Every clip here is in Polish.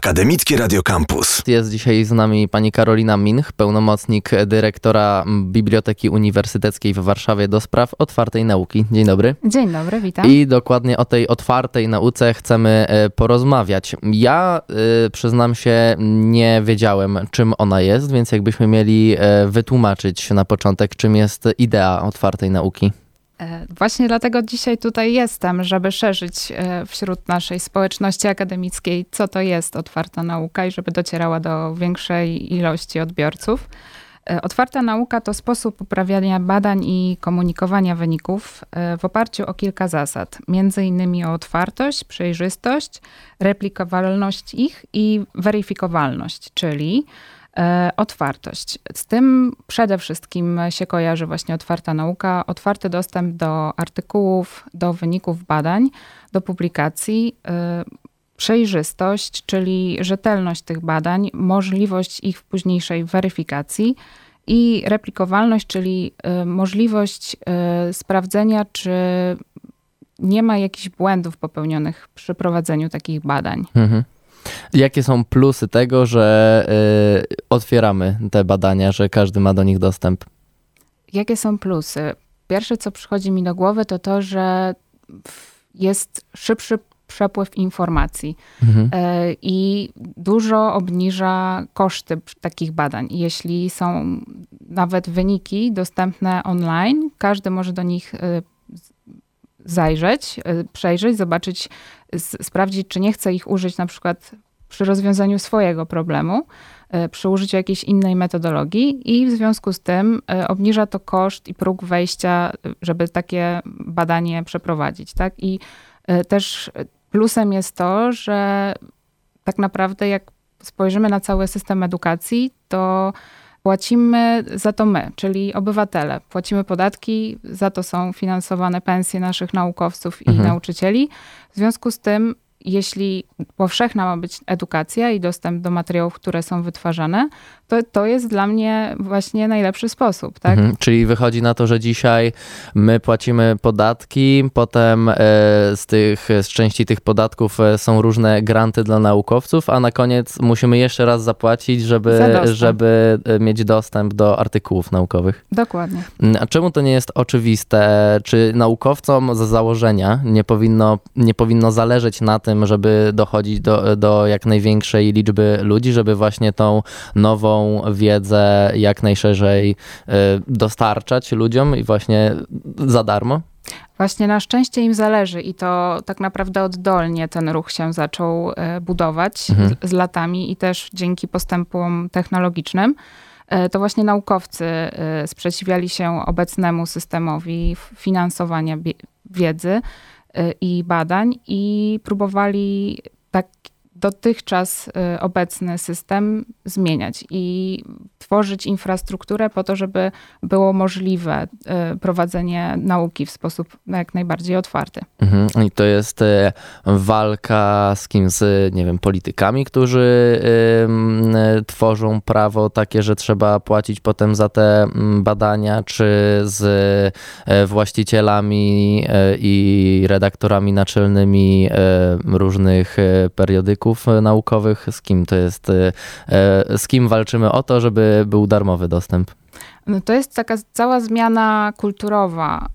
Akademickie Radio Campus. Jest dzisiaj z nami pani Karolina Minch, pełnomocnik dyrektora Biblioteki Uniwersyteckiej w Warszawie do spraw otwartej nauki. Dzień dobry. Dzień dobry, witam. I dokładnie o tej otwartej nauce chcemy e, porozmawiać. Ja y, przyznam się, nie wiedziałem, czym ona jest, więc jakbyśmy mieli e, wytłumaczyć na początek, czym jest idea otwartej nauki. E, właśnie dlatego dzisiaj tutaj jestem, żeby szerzyć e, wśród naszej społeczności akademickiej, co to jest otwarta nauka i żeby docierała do większej ilości odbiorców. E, otwarta nauka to sposób uprawiania badań i komunikowania wyników w oparciu o kilka zasad, między innymi o otwartość, przejrzystość, replikowalność ich i weryfikowalność, czyli otwartość. Z tym przede wszystkim się kojarzy właśnie otwarta nauka, otwarty dostęp do artykułów, do wyników badań, do publikacji, e, przejrzystość, czyli rzetelność tych badań, możliwość ich późniejszej weryfikacji i replikowalność, czyli e, możliwość sprawdzenia, czy nie ma jakichś błędów popełnionych przy prowadzeniu takich badań. Mhm. Jakie są plusy tego, że y, otwieramy te badania, że każdy ma do nich dostęp? Jakie są plusy? Pierwsze, co przychodzi mi do głowy, to to, że jest szybszy przepływ informacji mhm. y, i dużo obniża koszty takich badań. Jeśli są nawet wyniki dostępne online, każdy może do nich y, zajrzeć, y, przejrzeć, zobaczyć, sprawdzić, czy nie chce ich użyć na przykład przy rozwiązaniu swojego problemu, y, przy użyciu jakiejś innej metodologii i w związku z tym y, obniża to koszt i próg wejścia, żeby takie badanie przeprowadzić. Tak? I też plusem jest to, że tak naprawdę jak spojrzymy na cały system edukacji, to Płacimy za to my, czyli obywatele. Płacimy podatki, za to są finansowane pensje naszych naukowców i mhm. nauczycieli. W związku z tym jeśli powszechna ma być edukacja i dostęp do materiałów, które są wytwarzane, to, to jest dla mnie właśnie najlepszy sposób. Tak? Mhm, czyli wychodzi na to, że dzisiaj my płacimy podatki, potem e, z, tych, z części tych podatków e, są różne granty dla naukowców, a na koniec musimy jeszcze raz zapłacić, żeby, żeby e, mieć dostęp do artykułów naukowych. Dokładnie. Mm, a czemu to nie jest oczywiste? Czy naukowcom z założenia nie powinno, nie powinno zależeć na tym, tym, żeby dochodzić do, do jak największej liczby ludzi, żeby właśnie tą nową wiedzę jak najszerzej y, dostarczać ludziom i właśnie za darmo? Właśnie na szczęście im zależy i to tak naprawdę oddolnie ten ruch się zaczął y, budować mhm. z, z latami i też dzięki postępom technologicznym y, to właśnie naukowcy sprzeciwiali się obecnemu systemowi finansowania wiedzy i badań i próbowali tak dotychczas y, obecny system zmieniać i tworzyć infrastrukturę po to, żeby było możliwe y, prowadzenie nauki w sposób jak najbardziej otwarty. Mhm. I to jest walka z kim? Z, nie wiem, politykami, którzy tworzą prawo takie, że trzeba płacić potem za te mm, badania, czy z e, właścicielami e, i redaktorami naczelnymi e, różnych periodyków E, naukowych, z kim to jest, e, e, z kim walczymy o to, żeby był darmowy dostęp? No to jest taka cała zmiana kulturowa.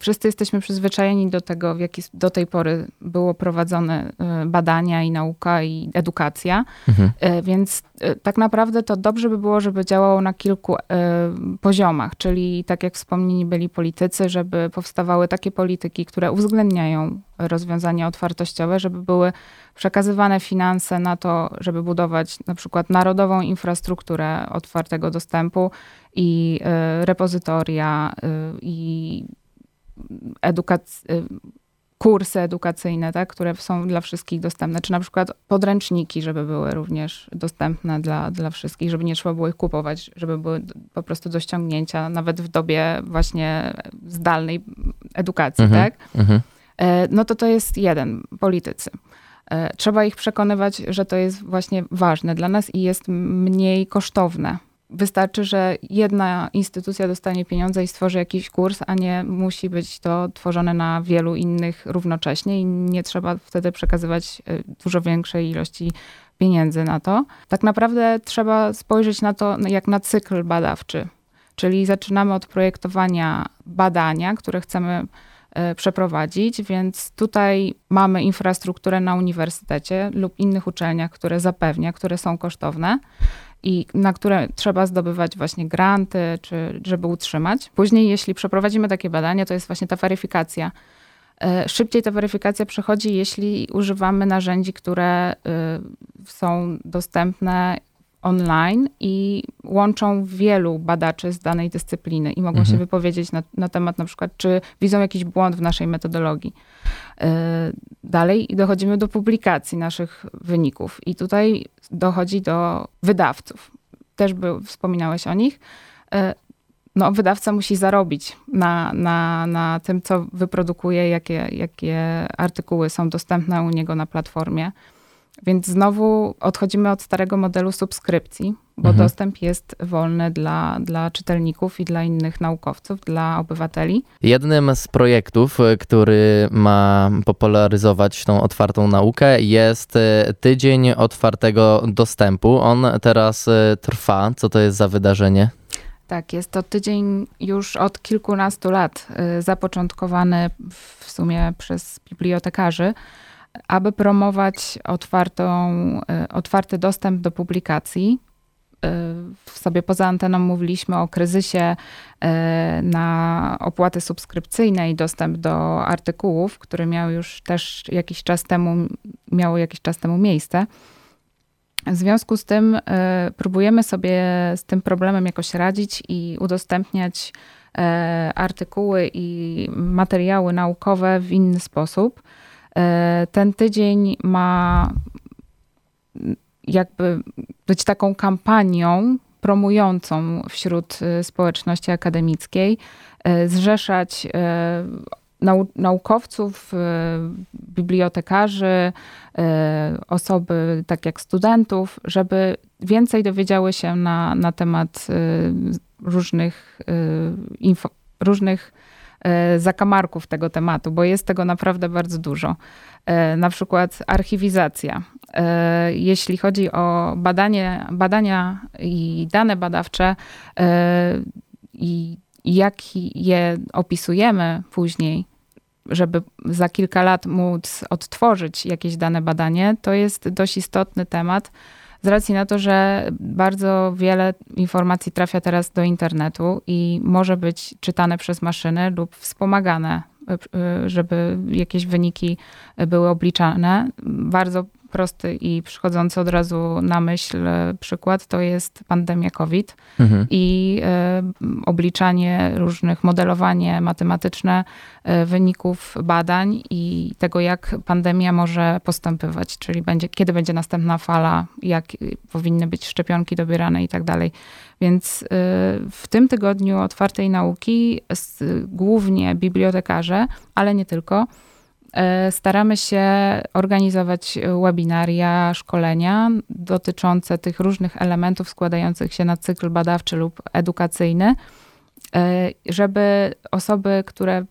Wszyscy jesteśmy przyzwyczajeni do tego, w jaki do tej pory było prowadzone badania i nauka i edukacja. Mhm. Więc tak naprawdę to dobrze by było, żeby działało na kilku poziomach, czyli tak jak wspomnieni byli politycy, żeby powstawały takie polityki, które uwzględniają rozwiązania otwartościowe, żeby były przekazywane finanse na to, żeby budować na przykład narodową infrastrukturę otwartego dostępu i y, repozytoria y, i edukac- y, kursy edukacyjne, tak, które są dla wszystkich dostępne, czy na przykład podręczniki, żeby były również dostępne dla, dla wszystkich, żeby nie trzeba było ich kupować, żeby były po prostu do ściągnięcia, nawet w dobie właśnie zdalnej edukacji, mhm, tak? Mhm. E, no to to jest jeden, politycy. E, trzeba ich przekonywać, że to jest właśnie ważne dla nas i jest mniej kosztowne. Wystarczy, że jedna instytucja dostanie pieniądze i stworzy jakiś kurs, a nie musi być to tworzone na wielu innych równocześnie i nie trzeba wtedy przekazywać e, dużo większej ilości pieniędzy na to. Tak naprawdę trzeba spojrzeć na to jak na cykl badawczy. Czyli zaczynamy od projektowania badania, które chcemy e, przeprowadzić, więc tutaj mamy infrastrukturę na uniwersytecie lub innych uczelniach, które zapewnia, które są kosztowne i na które trzeba zdobywać właśnie granty, czy żeby utrzymać. Później, jeśli przeprowadzimy takie badania, to jest właśnie ta weryfikacja. E, szybciej ta weryfikacja przechodzi, jeśli używamy narzędzi, które y, są dostępne online i łączą wielu badaczy z danej dyscypliny i mogą mhm. się wypowiedzieć na, na, temat na przykład, czy widzą jakiś błąd w naszej metodologii. E, dalej dochodzimy do publikacji naszych wyników i tutaj dochodzi do wydawców. Też był, wspominałeś o nich. E, no, wydawca musi zarobić na, na, na tym, co wyprodukuje, jakie, jakie artykuły są dostępne u niego na platformie. Więc znowu odchodzimy od starego modelu subskrypcji, bo mhm. dostęp jest wolny dla, dla czytelników i dla innych naukowców, dla obywateli. Jednym z projektów, który ma popularyzować tą otwartą naukę, jest e, Tydzień Otwartego Dostępu. On teraz e, trwa. Co to jest za wydarzenie? Tak, jest to tydzień już od kilkunastu lat, e, zapoczątkowany w sumie przez bibliotekarzy aby promować otwartą, e, otwarty dostęp do publikacji. W e, sobie poza anteną mówiliśmy o kryzysie e, na opłaty subskrypcyjne i dostęp do artykułów, który miał już też jakiś czas temu, miało jakiś czas temu miejsce. W związku z tym próbujemy sobie z tym problemem jakoś radzić i udostępniać artykuły i materiały naukowe w inny sposób. E, ten tydzień ma jakby być taką kampanią promującą wśród e, społeczności akademickiej, e, zrzeszać naukowców, bibliotekarzy, osoby tak jak studentów, żeby więcej dowiedziały się na, na temat różnych, różnych zakamarków tego tematu, bo jest tego naprawdę bardzo dużo. E, na przykład archiwizacja. E, jeśli chodzi o badanie, badania i dane badawcze i jak je opisujemy później, żeby za kilka lat móc odtworzyć jakieś dane badanie, to jest dość istotny temat z racji na to, że bardzo wiele informacji trafia teraz do internetu i może być czytane przez maszyny lub wspomagane, żeby jakieś wyniki były obliczane. Bardzo prosty i przychodzący od razu na myśl e, przykład to jest pandemia COVID mhm. i e, obliczanie różnych, modelowanie matematyczne e, wyników badań i tego, jak pandemia może postępować, czyli będzie, kiedy będzie następna fala, jak powinny być szczepionki dobierane i tak dalej. Więc w tym tygodniu otwartej nauki głównie bibliotekarze, ale nie tylko, staramy się organizować webinaria, szkolenia dotyczące tych różnych elementów składających się na cykl badawczy lub edukacyjny, e, żeby osoby, które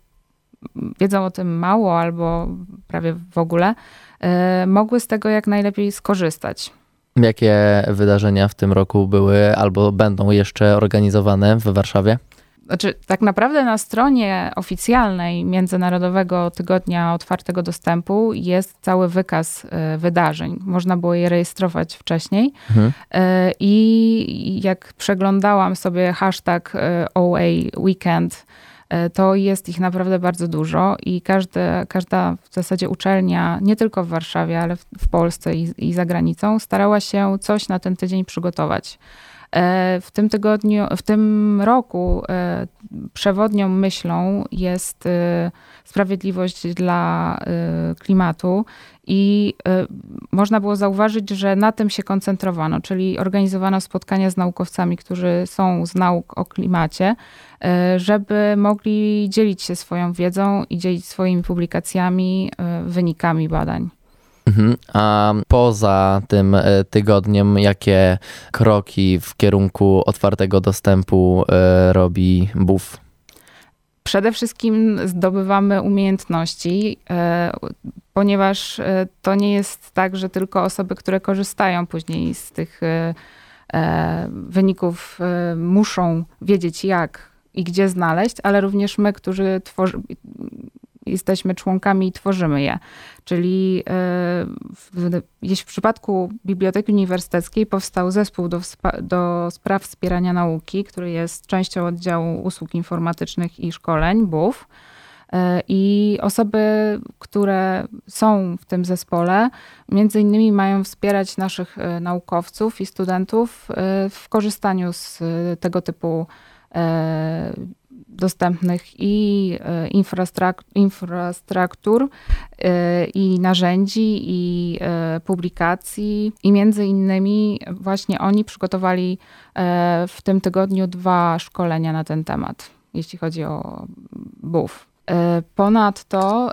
wiedzą o tym mało albo prawie w ogóle, e, mogły z tego jak najlepiej skorzystać. Jakie wydarzenia w tym roku były albo będą jeszcze organizowane w Warszawie? Znaczy, tak naprawdę na stronie oficjalnej Międzynarodowego Tygodnia Otwartego Dostępu jest cały wykaz e, wydarzeń. Można było je rejestrować wcześniej. Mhm. E, I jak przeglądałam sobie hashtag e, OA Weekend, to jest ich naprawdę bardzo dużo i każde, każda w zasadzie uczelnia, nie tylko w Warszawie, ale w, w Polsce i, i za granicą, starała się coś na ten tydzień przygotować. E, w tym tygodniu, w tym roku e, przewodnią myślą jest e, sprawiedliwość dla klimatu i można było zauważyć, że na tym się koncentrowano, czyli organizowano spotkania z naukowcami, którzy są z nauk o klimacie, żeby mogli dzielić się swoją wiedzą i dzielić swoimi publikacjami, wynikami badań. Mhm. A poza tym e, tygodniem, jakie kroki w kierunku otwartego dostępu e, robi BUF? Przede wszystkim zdobywamy umiejętności, ponieważ to nie jest tak, że tylko osoby, które korzystają później z tych wyników, muszą wiedzieć, jak i gdzie znaleźć, ale również my, którzy tworzy, jesteśmy członkami i tworzymy je. Czyli e, w, jeśli w przypadku Biblioteki Uniwersyteckiej powstał zespół do, do spraw wspierania nauki, który jest częścią oddziału usług informatycznych i szkoleń, BUF. E, I osoby, które są w tym zespole, między innymi mają wspierać naszych e, naukowców i studentów w korzystaniu z tego typu dostępnych i e, infrastruktur, e, i narzędzi, i e, publikacji. I między innymi właśnie oni przygotowali w tym tygodniu dwa szkolenia na ten temat, jeśli chodzi o BUF. Ponadto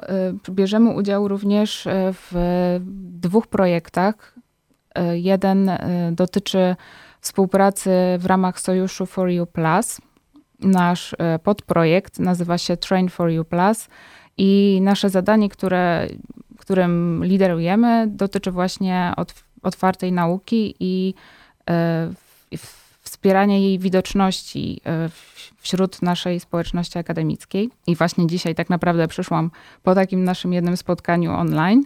bierzemy udział również w dwóch projektach. Jeden dotyczy współpracy w ramach sojuszu For You Plus – nasz e, podprojekt nazywa się Train for You Plus i nasze zadanie, które, którym liderujemy, dotyczy właśnie otwartej nauki i e, wspierania jej widoczności e, wśród naszej społeczności akademickiej. I właśnie dzisiaj tak naprawdę przyszłam po takim naszym jednym spotkaniu online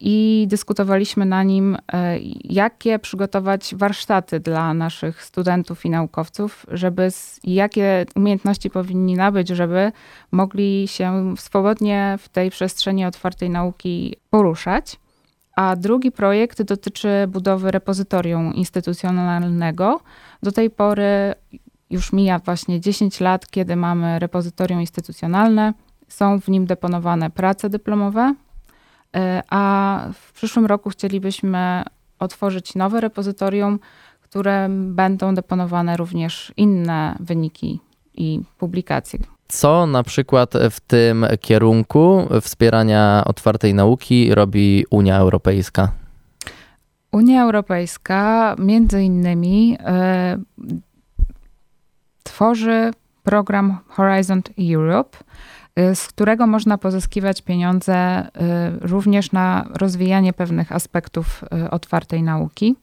i dyskutowaliśmy na nim, e, jakie przygotować warsztaty dla naszych studentów i naukowców, żeby jakie umiejętności powinni nabyć, żeby mogli się swobodnie w tej przestrzeni otwartej nauki poruszać. A drugi projekt dotyczy budowy repozytorium instytucjonalnego. Do tej pory już mija właśnie 10 lat, kiedy mamy repozytorium instytucjonalne. Są w nim deponowane prace dyplomowe, E, a w przyszłym roku chcielibyśmy otworzyć nowe repozytorium, które będą deponowane również inne wyniki i publikacje. Co na przykład w tym kierunku wspierania otwartej nauki robi Unia Europejska? Unia Europejska między innymi y, tworzy program Horizon Europe, Y, z którego można pozyskiwać pieniądze y, również na rozwijanie pewnych aspektów y, otwartej nauki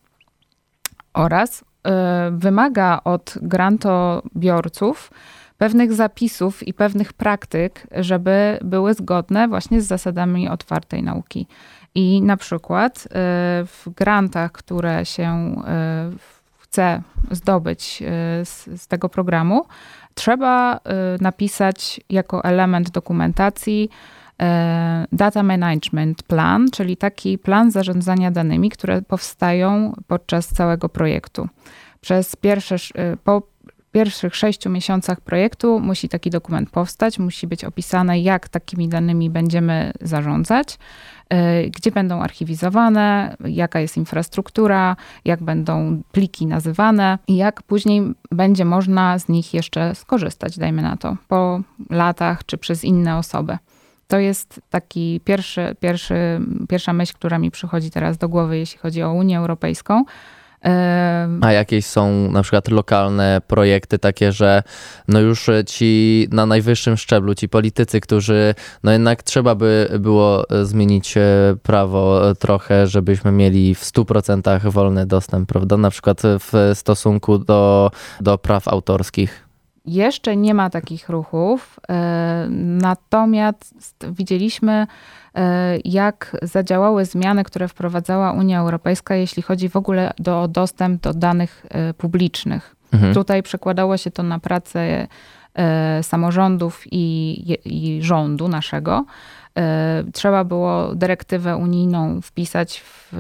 oraz wymaga od grantobiorców pewnych zapisów i pewnych praktyk, żeby były zgodne właśnie z zasadami otwartej nauki. I na przykład w grantach, które się chce zdobyć z, z tego programu, trzeba y, napisać jako element dokumentacji y, Data Management Plan, czyli taki plan zarządzania danymi, które powstają podczas całego projektu. Przez pierwsze, y, po pierwszych sześciu miesiącach projektu musi taki dokument powstać, musi być opisane, jak takimi danymi będziemy zarządzać. E, gdzie będą archiwizowane, jaka jest infrastruktura, jak będą pliki nazywane i jak później będzie można z nich jeszcze skorzystać, dajmy na to, po latach czy przez inne osoby. To jest taki pierwszy, pierwszy, pierwsza myśl, która mi przychodzi teraz do głowy, jeśli chodzi o Unię Europejską. A jakieś są na przykład lokalne projekty takie, że no już ci na najwyższym szczeblu, ci politycy, którzy no jednak trzeba by było zmienić e, prawo trochę, żebyśmy mieli w 100% wolny dostęp, prawda? Na przykład w stosunku do, do praw autorskich. Jeszcze nie ma takich ruchów, e, natomiast widzieliśmy E, jak zadziałały zmiany, które wprowadzała Unia Europejska, jeśli chodzi w ogóle do, o dostęp do danych e, publicznych. Mhm. Tutaj przekładało się to na pracę samorządów i, i rządu naszego. Trzeba było dyrektywę unijną wpisać w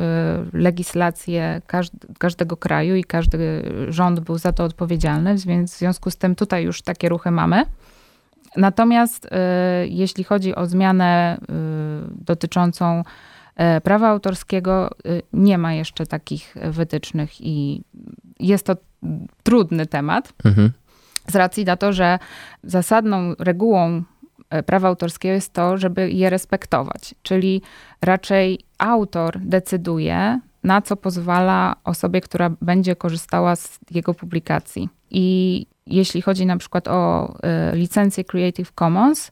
legislację każdego kraju i każdy rząd był za to odpowiedzialny, więc w związku z tym tutaj już takie ruchy mamy. Natomiast y, jeśli chodzi o zmianę dotyczącą prawa autorskiego, nie ma jeszcze takich wytycznych i jest to trudny temat. Mhm. Z racji na to, że zasadną regułą prawa autorskiego jest to, żeby je respektować. Czyli raczej autor decyduje, na co pozwala osobie, która będzie korzystała z jego publikacji. I jeśli chodzi na przykład o licencję Creative Commons,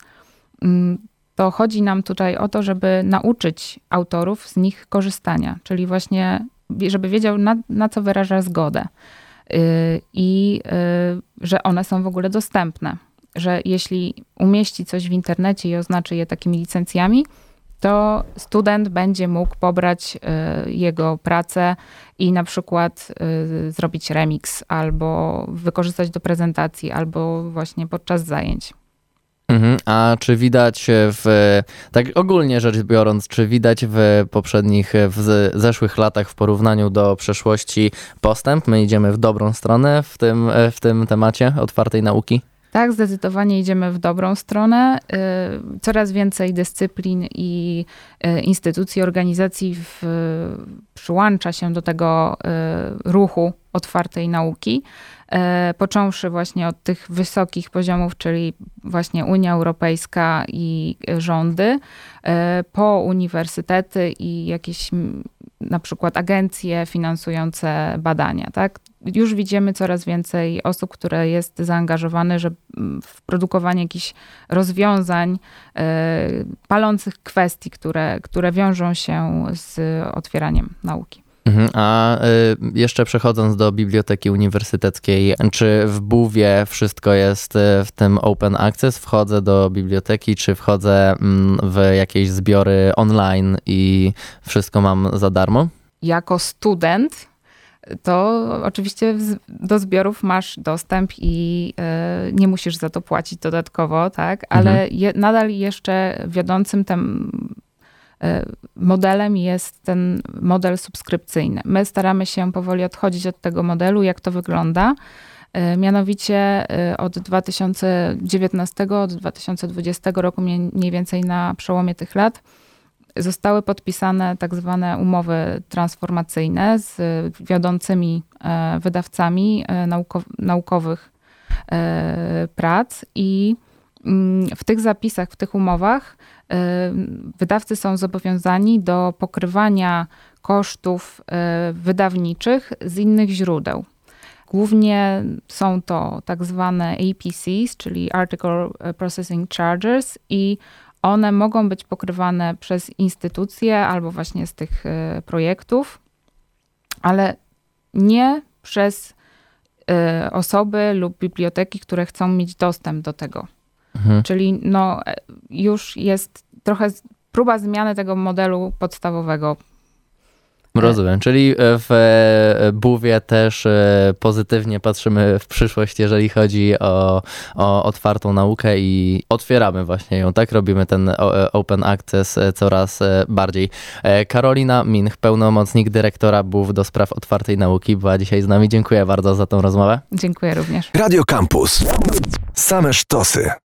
mm, to chodzi nam tutaj o to, żeby nauczyć autorów z nich korzystania, czyli właśnie, żeby wiedział, na, na co wyraża zgodę i że one są w ogóle dostępne. Że jeśli umieści coś w internecie i oznaczy je takimi licencjami, to student będzie mógł pobrać y, jego pracę i na przykład y, zrobić remix albo wykorzystać do prezentacji, albo właśnie podczas zajęć. Mhm. A czy widać w, tak ogólnie rzecz biorąc, czy widać w poprzednich, w zeszłych latach w porównaniu do przeszłości postęp? My idziemy w dobrą stronę w tym, w tym temacie otwartej nauki? Tak, zdecydowanie idziemy w dobrą stronę. Y, coraz więcej dyscyplin i y, instytucji, organizacji w, przyłącza się do tego y, ruchu otwartej nauki, począwszy właśnie od tych wysokich poziomów, czyli właśnie Unia Europejska i rządy, po uniwersytety i jakieś na przykład agencje finansujące badania. Tak? już widzimy coraz więcej osób, które jest zaangażowane że mm, w produkowanie jakichś rozwiązań, e, palących kwestii, które, które wiążą się z otwieraniem nauki. Mhm, a e, jeszcze przechodząc do biblioteki uniwersyteckiej, czy w Buwie wszystko jest e, w tym open access? Wchodzę do biblioteki, czy wchodzę mm, w jakieś zbiory online i wszystko mam za darmo? Jako student to oczywiście do zbiorów masz dostęp i e, nie musisz za to płacić dodatkowo, tak? Ale mhm. je, nadal jeszcze wiodącym tym e, modelem jest ten model subskrypcyjny. My staramy się powoli odchodzić od tego modelu, jak to wygląda. E, mianowicie od 2019, od 2020 roku, mniej więcej na przełomie tych lat, zostały podpisane tak zwane umowy transformacyjne z wiodącymi e, wydawcami e, naukowych e, prac i w tych zapisach, w tych umowach wydawcy są zobowiązani do pokrywania kosztów wydawniczych z innych źródeł. Głównie są to tak zwane APCs, czyli Article Processing Charges i one mogą być pokrywane przez instytucje albo właśnie z tych e, projektów, ale nie przez osoby lub biblioteki, które chcą mieć dostęp do tego. Mhm. Czyli no, e, już jest trochę próba zmiany tego modelu podstawowego Rozumiem, czyli e, w e, Buwie też pozytywnie patrzymy w przyszłość, jeżeli chodzi o, o otwartą naukę i otwieramy właśnie ją, tak? Robimy ten open access coraz bardziej. Karolina Minch, pełnomocnik dyrektora BUW do spraw otwartej nauki, była dzisiaj z nami. Dziękuję bardzo za tą rozmowę. Dziękuję również. Radio Campus. Same sztosy.